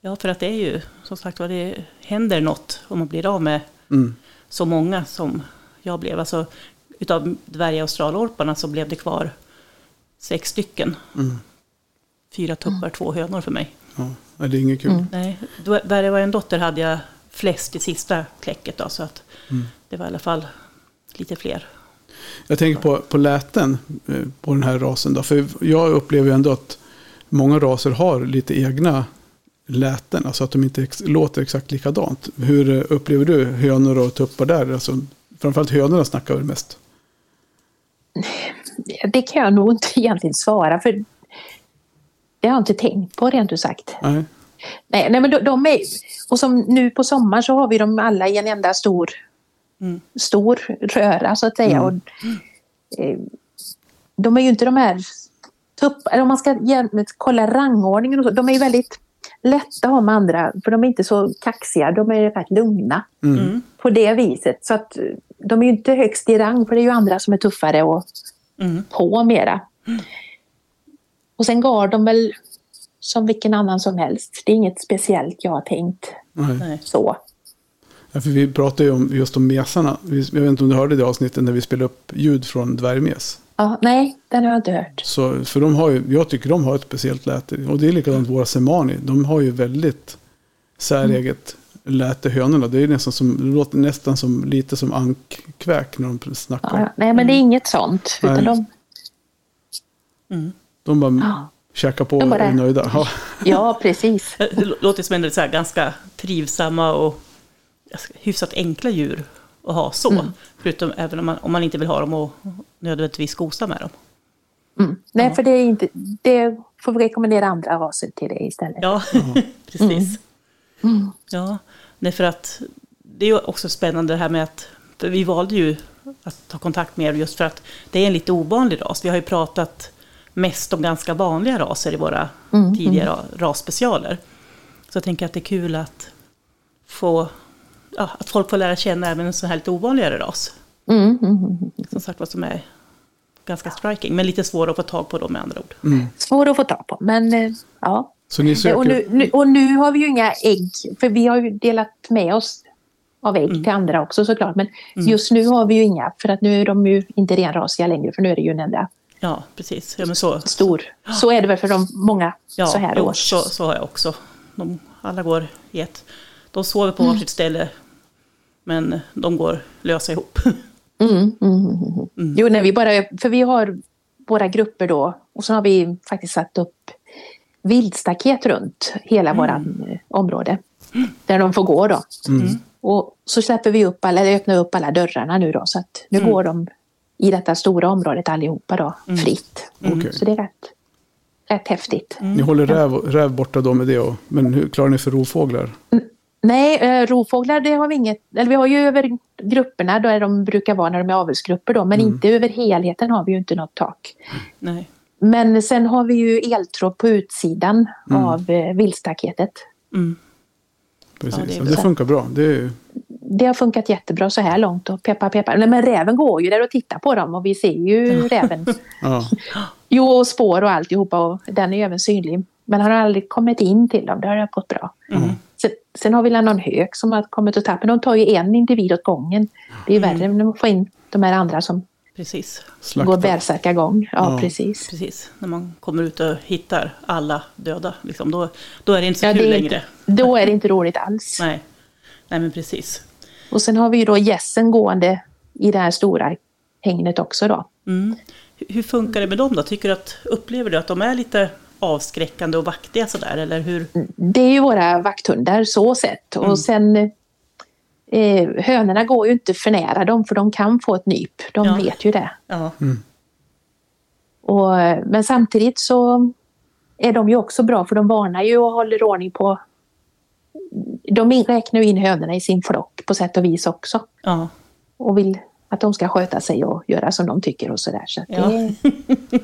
Ja, för att det är ju som sagt vad det händer något om man blir av med Mm. så många som jag blev. Alltså, utav dvärgaustralorparna så blev det kvar sex stycken. Mm. Fyra tuppar, två hönor för mig. Ja, det är inget kul. Mm. Nej, det var en dotter hade jag flest i sista kläcket då, så att Mm. det var i alla fall lite fler. Jag tänker på, på läten eh, på den här rasen. Då, för jag upplever ändå att många raser har lite egna läten. Alltså att de inte ex- låter exakt likadant. Hur eh, upplever du hönor och tuppar där? Alltså, framförallt hönorna snackar väl mest. det kan jag nog inte egentligen svara för det har jag inte tänkt på rent ut sagt. Nej. Nej, nej men de, de är, och som nu på sommaren så har vi dem alla i en enda stor, Mm. stor röra så att säga. Och, eh, de är ju inte de här tupp, eller om man ska kolla rangordningen och så, de är ju väldigt lätta att ha med andra för de är inte så kaxiga, de är rätt lugna Mm. på det viset. Så att de är ju inte högst i rang för det är ju andra som är tuffare och Mm. på mera. Och sen går de väl som vilken annan som helst. Det är inget speciellt jag har tänkt så. Ja, för vi pratade ju om, just om mesarna. Vi- Jag vet inte om du hörde det avsnittet när vi spelade upp ljud från dvärgmes. Ja, nej, den har jag inte hört. Så, för de har ju, jag tycker de har ett speciellt läte. Och det är likadant våra semani. De har ju väldigt säreget läte hönorna. Det är nästan som, det låter nästan som, lite som ankkväk när de snackar. Ja, ja. Nej, men det är inget sånt. Utan Nej. de, Mm. De bara Ja. käkar på De och är nöjda. Ja. ja, precis. Det låter som en så här ganska trivsamma och hyfsat enkla djur att ha så. Mm. Förutom även om man, om man inte vill ha dem och nödvändigtvis gosa med dem. Mm. Nej, Ja. för det är inte... Det får vi rekommendera andra raser till det istället. Ja, precis. Mm. Ja, nej för att det är ju också spännande det här med att för vi valde ju att ta kontakt med er just för att det är en lite ovanlig ras. Vi har ju pratat mest om ganska vanliga raser i våra Mm, tidigare rasspecialer. Så jag tänker att det är kul att få ja, att folk får lära känna även en sån här lite ovanligare ras. Mm, mm, mm. Som sagt vad som är ganska striking, men lite svårare att få tag på dem med andra ord. Svår att få tag på, men eh, ja. Så ni söker... Och nu, nu, och nu har vi ju inga ägg, för vi har ju delat med oss av ägg till andra också såklart. Men just nu har vi ju inga, för att nu är de ju inte renrasiga längre, för nu är det ju en enda Ja, precis. Ja, men så, stor. Så är det väl för de många Ja, så här jo, års. så, så har jag också. De, alla går i ett. De sover på Mm. varsitt ställe. Men de går lösa ihop. Mm, mm, mm, mm. Jo, när vi bara, för vi har våra grupper då och så har vi faktiskt satt upp vildstaket runt hela Mm. eh, område. Där de får gå då. Mm. Och så släpper vi upp alla, eller öppnar upp alla dörrarna nu då så att nu Mm. går de i detta stora området allihopa då fritt. Okej. Så det är rätt, rätt häftigt. Ni håller räv, räv borta då med det. Och, men hur klarar ni för rovfåglar? Nej, eh, rovfåglar det har vi inget, eller vi har ju över grupperna där de brukar vara när de är avelsgrupper då, men inte över helheten har vi ju inte något tak. Nej. Men sen har vi ju eltråd på utsidan av eh, vildstaketet. Mm. Precis. Ja, det det funkar bra. Det är, Det har funkat jättebra så här långt och peppar peppar. Nej, men räven går ju där och tittar på dem och vi ser ju räven. ja. Jo, och spår och alltihopa och den är ju även synlig. Men han har aldrig kommit in till dem, det har gått bra. Mm. Sen, sen har vi någon hök som har kommit och tappat, men de tar ju en individ åt gången. Det är ju värre än att få in de här andra som Precis. går Slakta. bärsärkagång. Ja, Ja. precis. Precis. När man kommer ut och hittar alla döda. Liksom, då, då är det inte så Ja, kul det är längre. inte, då är det inte roligt alls. Nej. Nej, men precis. Och sen har vi ju då gässen gående i det här stora hängnet också då. Mm. Hur- Hur funkar det med dem då? Tycker du att, upplever du att de är lite avskräckande och vaktiga sådär? Eller hur? Det är ju våra vakthundar så sett. Mm. Och sen eh, hönorna går ju inte för nära dem för de kan få ett nyp. De Ja. vet ju det. Ja. Och, men samtidigt så är de ju också bra för de varnar ju och håller ordning på... De räknar ju in hönorna i sin flock på sätt och vis också. ja. Och vill att de ska sköta sig och göra som de tycker och sådär. Så Ja. det,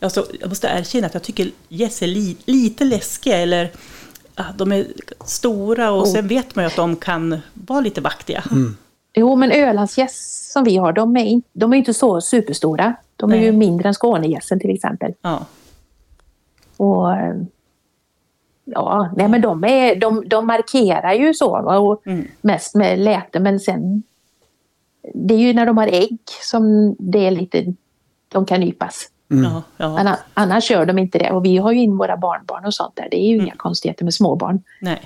Alltså, jag måste erkänna att jag tycker gäss är li, lite läskiga. Eller, ja, de är stora och Oh. sen vet man ju att de kan vara lite vaktiga. jo men Ölandsgäss som vi har, de är, in, de är inte så superstora. De är Nej. ju mindre än Skånegässen till exempel. Ja. Och, ja, nej men de, är, de, de markerar ju så och Mm. mest med läte men sen det är ju när de har ägg som det är lite, de kan nypas. Ja, ja. Anna- Annars gör de inte det och vi har ju in våra barnbarn och sånt där. Det är ju Mm. inga konstigheter med småbarn. Nej.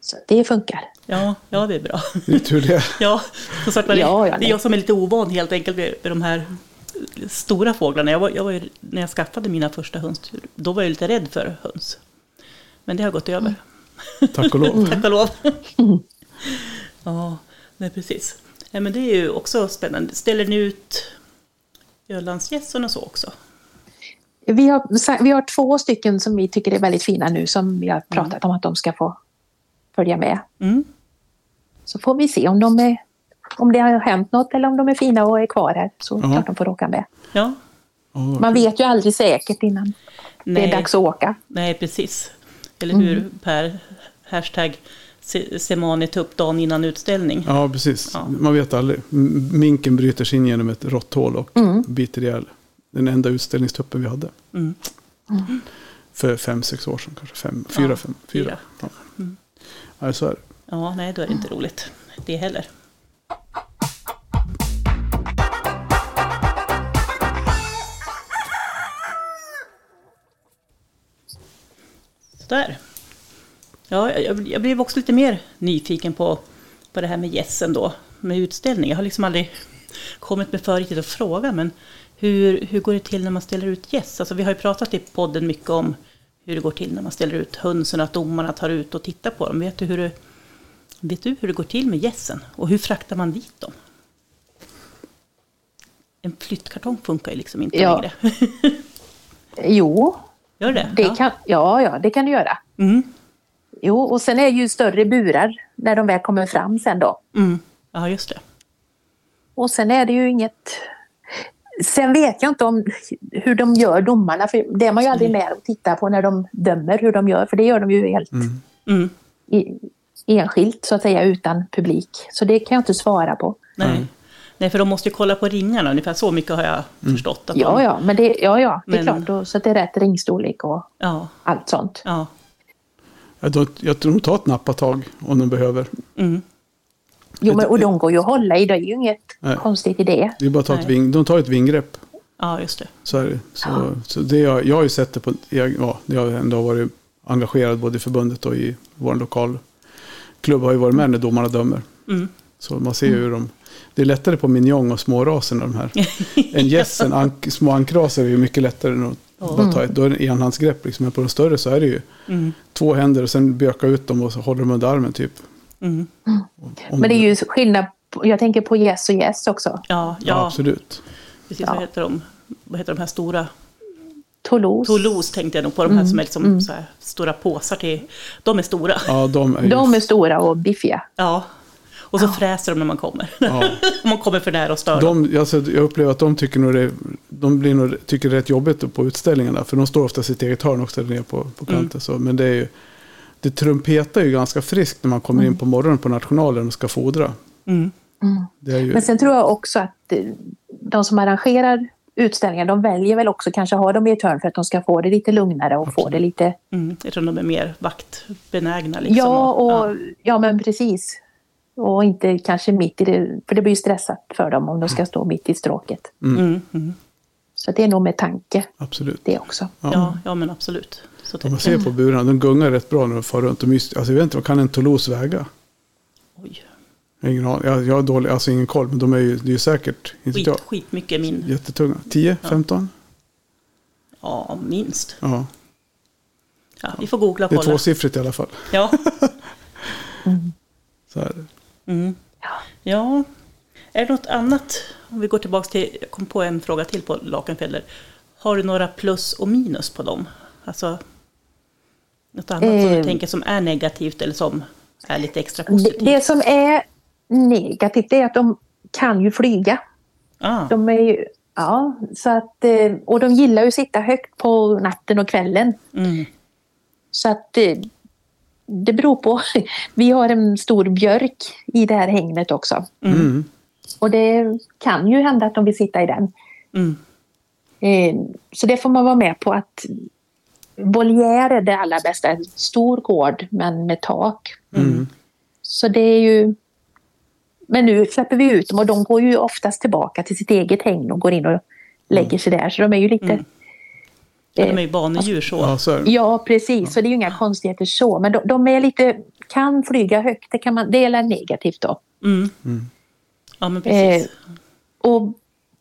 Så det funkar. Ja, ja, det är bra. Det är tur det. Ja, som sagt, det, Ja, ja, det är jag som är lite ovan helt enkelt med, med de här stora fåglarna. Jag var, jag var ju, när jag skaffade mina första höns, då var jag lite rädd för höns. Men det har gått över, Tack och lov. tack och lov. Ja, nej precis. Nej, men det är ju också spännande. Ställer ni ut Ölandsgässen och så också? Vi har, vi har två stycken som vi tycker är väldigt fina nu som vi har pratat om att de ska få följa med. Mm. Så får vi se om, de är, om det har hänt något eller om de är fina och är kvar här. Så Ja. klart de får åka med. Ja, Ja, Man vet ju aldrig säkert innan det Nej. är dags att åka. nej precis. Eller hur Per? Hashtag Semani upp dagen innan utställning. ja, precis. Ja. Man vet aldrig. Minken bryter sig in genom ett råtthål och biter ihjäl den enda utställningstuppen vi hade. Mm. För fem, sex år sedan kanske. Fem, fyra, Ja, fem, fyra. fyra. Ja. Ja, så är det. Ja, nej då är det inte roligt. Det heller. Sådär. Ja, jag, jag blev också lite mer nyfiken på, på det här med gässen då, med utställning. Jag har liksom aldrig kommit med för riktigt att fråga, men hur, hur går det till när man ställer ut gäss? Alltså, vi har ju pratat i podden mycket om hur det går till när man ställer ut hönsen, att domarna tar ut och tittar på dem. Vet du hur det, vet du hur det går till med gässen? Och hur fraktar man dit dem? En flyttkartong funkar ju liksom inte Ja. längre. Jo, Gör det? det ja. kan, ja, ja, det kan du göra. Mm. Jo, och sen är det ju större burar när de väl kommer fram sen då. Mm. ja, just det. Och sen är det ju inget... Sen vet jag inte om hur de gör domarna, för det är man ju aldrig med och tittar på när de dömer hur de gör, för det gör de ju helt Mm. i, enskilt så att säga utan publik. Så det kan jag inte svara på. Nej. Nej, för de måste ju kolla på ringarna, ungefär så mycket har jag förstått. Att Ja, de, ja, men det, ja, ja, det är Men- klart. Och, så att det är rätt ringstorlek och ja, allt sånt. ja. Jag tror, jag tror de tar ett nappatag om de behöver. Mm. Jo, men, och de går ju att hålla i, det är ju inget Nej. konstigt i det. Det är bara att ta ett ving, de tar ett vinggrepp. ja just det. Så är det. Så, så det jag, jag har ju sett det på, jag, ja, jag har ändå varit engagerad både i förbundet och i vår lokal klubb har ju varit med när domarna dömer. Mm. Så man ser ju hur de, det är lättare på minjong och smårasen de här. En gäss, en ank, små ankraser är ju mycket lättare än att bara ta ett, då är det enhandsgrepp liksom. Men på de större så är det ju Mm. två händer och sen böka ut dem och så håller de under armen typ. Mm. Om- Men det är ju skillnad, jag tänker på yes och yes också. Ja, Ja, ja, absolut. precis. Ja. Vad, heter de? vad heter de här stora? Toulouse. Toulouse tänkte jag nog på. De här som är liksom så här stora påsar till. De är stora. Ja, de är ju... De är stora och biffiga. Ja. Och så fräser de när man kommer. Ja. Om man kommer för nära och stör dem. De, alltså, jag upplever att de tycker nog det, de blir nog, tycker det är rätt jobbigt på utställningarna. För de står ofta i sitt eget hörn också där nere på, på kanten. Så, men det är ju, det trumpetar ju ganska friskt när man kommer in på morgonen på nationalen och ska fodra. Mm. Det är ju, Men sen tror jag också att eh, de som arrangerar utställningar, de väljer väl också kanske ha dem i ett hörn för att de ska få det lite lugnare och få det lite... Mm. Jag tror de är mer vaktbenägna. Liksom, Ja, och, ja. ja. men precis. Och inte kanske mitt i det, för det blir ju stressat för dem om de ska stå mitt i stråket. Mm. Mm. Så det är nog med tanke absolut. det också. Ja. Ja, ja, men absolut. Så Om man ser på burarna, de gungar rätt bra när de far runt. De just- alltså, jag vet inte, vad kan en Toulouse väga? Oj, ingen aning. Jag, jag har dålig, alltså ingen koll, men de är ju, det är ju säkert, inte skit, jag, skitmycket min. jättetunga. 10, 15? Ja, minst. Ja. Ja, vi får googla och Det är kolla. tvåsiffrigt i alla fall. Ja. Så är det. Mm. Ja. ja. Är det något annat? Om vi går tillbaka till, jag kom på en fråga till på Lakenfelder. Har du några plus och minus på dem? Alltså något annat som du Eh. tänker som är negativt eller som är lite extra Det, positivt? det som är negativt det är att de kan ju flyga. ah, De är ju, ja, så att, eh, och de gillar ju att sitta högt på natten och kvällen. mm, Så att eh, det beror på. Vi har en stor björk i det här hängnet också. Mm. Och det kan ju hända att de vill sitta i den. mm, Eh, Så det får man vara med på att voliär är det allra bästa. En Stor gård men med tak. Mm. Så det är ju... Men nu släpper vi ut dem och de går ju oftast tillbaka till sitt eget hägn och går in och lägger sig där. Så de är ju lite... Ja, de är ju banedjur så. Ja, så. Ja, precis. Så det är ju inga konstigheter så. Men de, de är lite... Kan flyga högt. Det, kan man, det är negativt då. Mm. Mm. Ja, men precis. Eh, Och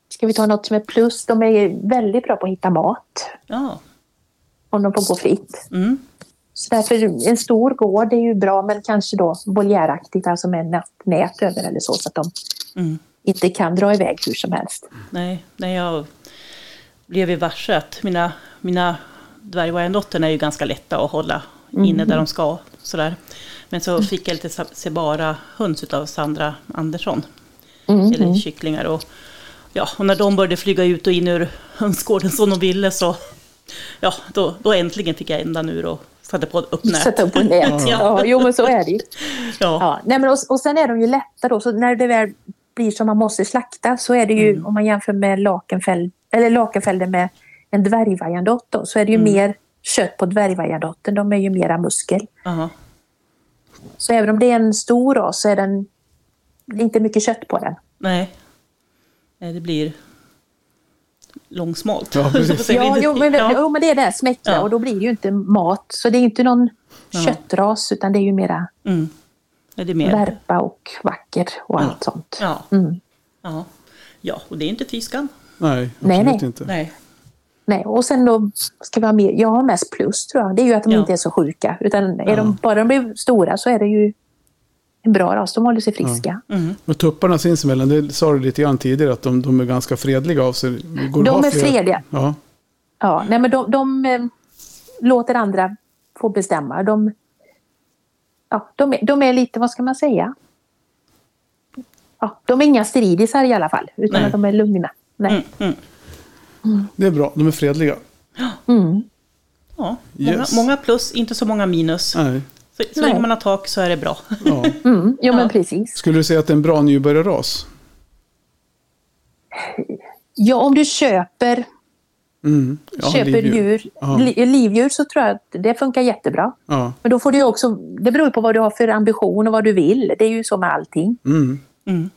ska vi ta något som är plus? De är väldigt bra på att hitta mat. Ja. Om de får gå fritt. Mm. Så därför en stor gård är ju bra men kanske då voliäraktigt, alltså med nät över eller så, så att de Mm. inte kan dra iväg hur som helst. Nej, nej jag, blev vi varse att mina, mina dvärgvajendotter är ju ganska lätta att hålla inne där de ska. Sådär. Men så fick jag lite sa- se bara höns av Sandra Andersson. Eller kycklingar. Och, ja, och när de började flyga ut och in ur hönsgården som de ville så ja, då, då äntligen fick jag ändan ur och satte på upp nät. Sätta upp nät. Ja. Ja, jo men så är det ju. Ja. Ja, nej, men och, och sen är de ju lätta då, så när det väl blir som man måste slakta så är det ju, om man jämför med lakenfäll, eller lakenfällde med en dvärgvajandott så är det ju mer kött på dvärgvajandotten, de är ju mera muskel. Aha. Så även om det är en stor ras så är den inte mycket kött på den. Nej. Nej, det blir långsmalt. Ja, precis. Ja, jo, men, Ja. jo, men det är det här smäckra Ja. och då blir det ju inte mat. Så det är inte någon köttras utan det är ju mera Mm. Ja, det är mer. värpa och vacker och allt sånt. Ja. Mm. Ja. ja, och det är inte fiskan. Nej, Nej, absolut nej. inte. Nej. Nej, och sen då ska vi ha mer, jag har mest plus tror jag, det är ju att de Ja. inte är så sjuka. Utan är de, bara de blir stora så är det ju en bra ras, de håller sig friska. Mm. Och tupparna sinsemellan, det sa du lite grann tidigare, att de, de är ganska fredliga av sig. Går De är fredliga. Ja, Ja, nej men de, de eh, låter andra få bestämma. De, ja, de, är, de är lite, vad ska man säga? Ja, de är inga stridisar i alla fall, utan Nej. att de är lugna. Nej. Mm. Mm. det är bra. De är fredliga. Mm. Ja, många, Yes. många plus, inte så många minus. Nej. Så, så Nej. länge man har tak så är det bra. Ja. Mm, jo, Ja. men precis. Skulle du säga att det är en bra nybörjarras? Ja, om du köper, Mm. Ja, köper livdjur. djur, Ja. li, livdjur så tror jag att det funkar jättebra. Ja. Men då får du också, det beror på vad du har för ambition och vad du vill. Det är ju så med allting. Mm. Mm.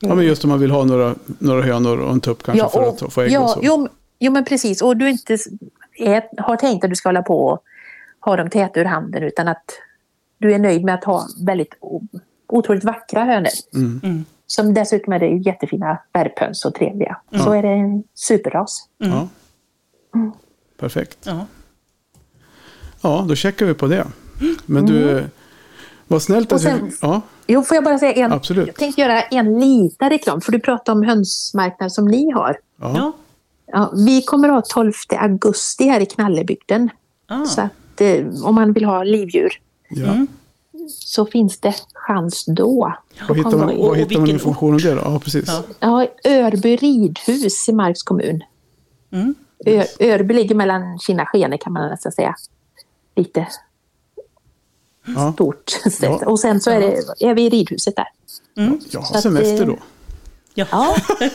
ja, men just om man vill ha några, några hönor och en tupp kanske för att få ägg ja, och så. Jo, jo, men precis. Och du inte är, har tänkt att du ska hålla på och ha dem täta ur handen utan att du är nöjd med att ha väldigt otroligt vackra hönor. Mm. Mm. Som dessutom är det jättefina värphöns och trevliga. Så är det en superras. Ja. Mm. Perfekt. Ja. Ja, då checkar vi på det. Men du, vad snällt att sen- du... Ja, Jo, får jag bara säga en? Absolut. Jag tänkte göra en liten reklam, för du pratade om hönsmarknad som ni har. ja. Ja. Ja, vi kommer att ha 12 augusti här i Knallebygden. Ah. Så att eh, om man vill ha livdjur ja. Mm. så finns det chans då. Vad hittar man, och- och hittar man information om det då? Ja, precis. Ja. Ja, Örby ridhus i Marks kommun. Mm. Ö, Örby ligger mellan Kina och Skene kan man nästan säga. Lite Ja. stort sett. Ja. Och sen så är, det, är vi i ridhuset där. Mm. Jag Så har att, semester eh, då. Ja. Ja.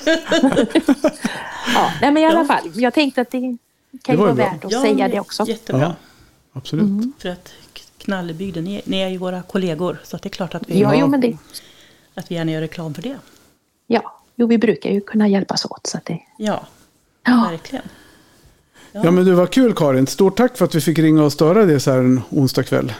ja, nej men i alla fall. Jag tänkte att det kan Det ju var vara värt att Ja, säga det också. Jättebra. Ja. Absolut. Mm. För att Knallebygden, ni, ni är ju våra kollegor. Så att det är klart att vi, Ja, jo men det... att vi gärna gör reklam för det. Ja, jo vi brukar ju kunna hjälpas åt så att det... Ja, Ja, verkligen. Ja, men du var kul Karin. Stort tack för att vi fick ringa och störa dig så här en onsdag kväll.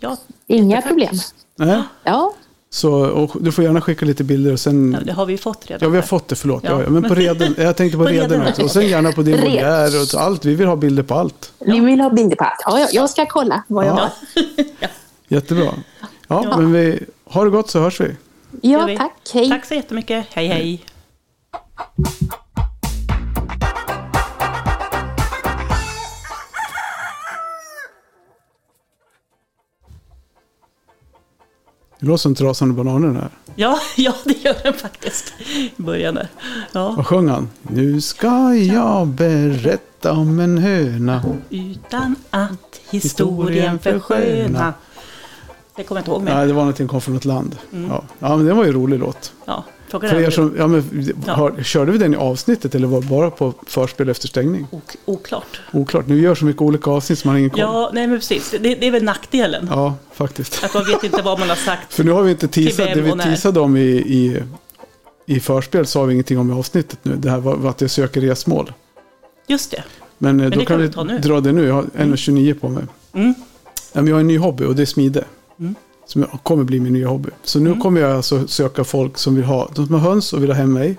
Ja, inga problem. Nej. Ja, Så, och du får gärna skicka lite bilder och sen... Ja, det har vi fått redan. Ja, vi har fått det, förlåt. Ja. Ja. Ja, men på reden, jag tänkte på På reden reden. också. Och sen gärna på din voljär och så allt. Vi vill ha bilder på allt. ni vill ha bilder på allt. Ja, jag, jag ska kolla vad jag Ja. har. Ja. Jättebra. Ja, Ja. men vi har det gott så hörs vi. Ja, vi. tack. Hej. Tack så jättemycket. Hej, hej. Det låter som trasande bananer här. Ja, ja, det gör den faktiskt. I början där. Ja, Vad sjöng han? Nu ska jag berätta om en höna. utan att historien försköna. Det kommer jag inte ihåg Nej, mer. det var någonting kom från ett land. Mm. Ja. ja, men det var ju en rolig låt. Ja, För er som, ja, men, Ja. har, körde vi den i avsnittet eller var det bara på förspel efter stängning? ok- oklart. Oklart. Nu gör så mycket olika avsnitt så man har ingen koll. Ja, Ja, nej men precis. Det, det är väl nackdelen. faktiskt. Att man vet inte vad man har sagt. För nu har vi inte teasat, det vi teasade om i, i, i förspel sa vi ingenting om i avsnittet nu. Det här var, att jag söker resmål. Just det. Men, eh, då det kan vi vi ta nu. dra det nu. Jag har 1,29 på mig. Mm. Ja, men jag har en ny hobby och det är smide. Mm. Som kommer bli min nya hobby. Så nu kommer jag alltså söka folk som vill ha, de som har höns och vill ha hem mig.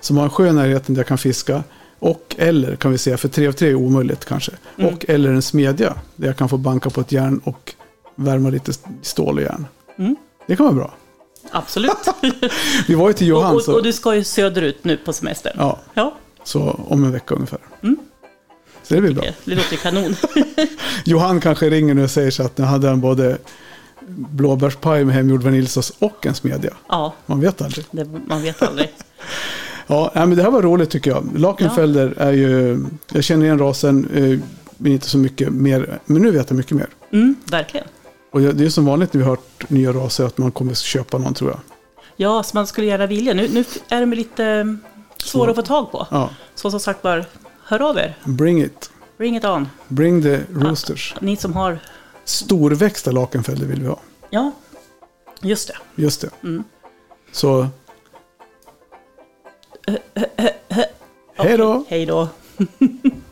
Som har en sjö i närheten där jag kan fiska. Och eller kan vi säga, för 3 av 3 är omöjligt kanske. Mm. Och eller en smedja. Där jag kan få banka på ett järn och värma lite stål och järn. Mm. Det kan vara bra. Absolut. Vi var ju till Johan och, och, och du ska ju söderut nu på semestern. ja, Ja. Så om en vecka ungefär. Mm. Så det blir bra. Det låter ju kanon. Johan kanske ringer nu och säger så att nu hade han både blåbärspaj med hemgjord vaniljsås och en smedja. ja, Man vet aldrig. det, man vet aldrig. Ja, men det här var roligt tycker jag. Lakenfelder är ju, jag känner igen rasen, eh, men inte så mycket mer. Men nu vet jag mycket mer. Mm, verkligen. Och det är som vanligt när vi har hört nya raser att man kommer köpa någon tror jag. Ja, så man skulle gärna vilja. Nu, nu är de lite eh, svåra att få tag på. Ja, Så som sagt var, hör av er. bring it. Bring it on. Bring the roosters. Ni som har... Storväxta lakenfelder vill vi ha. Ja, just det. Just det. Mm. Så... Hej då! Hej då.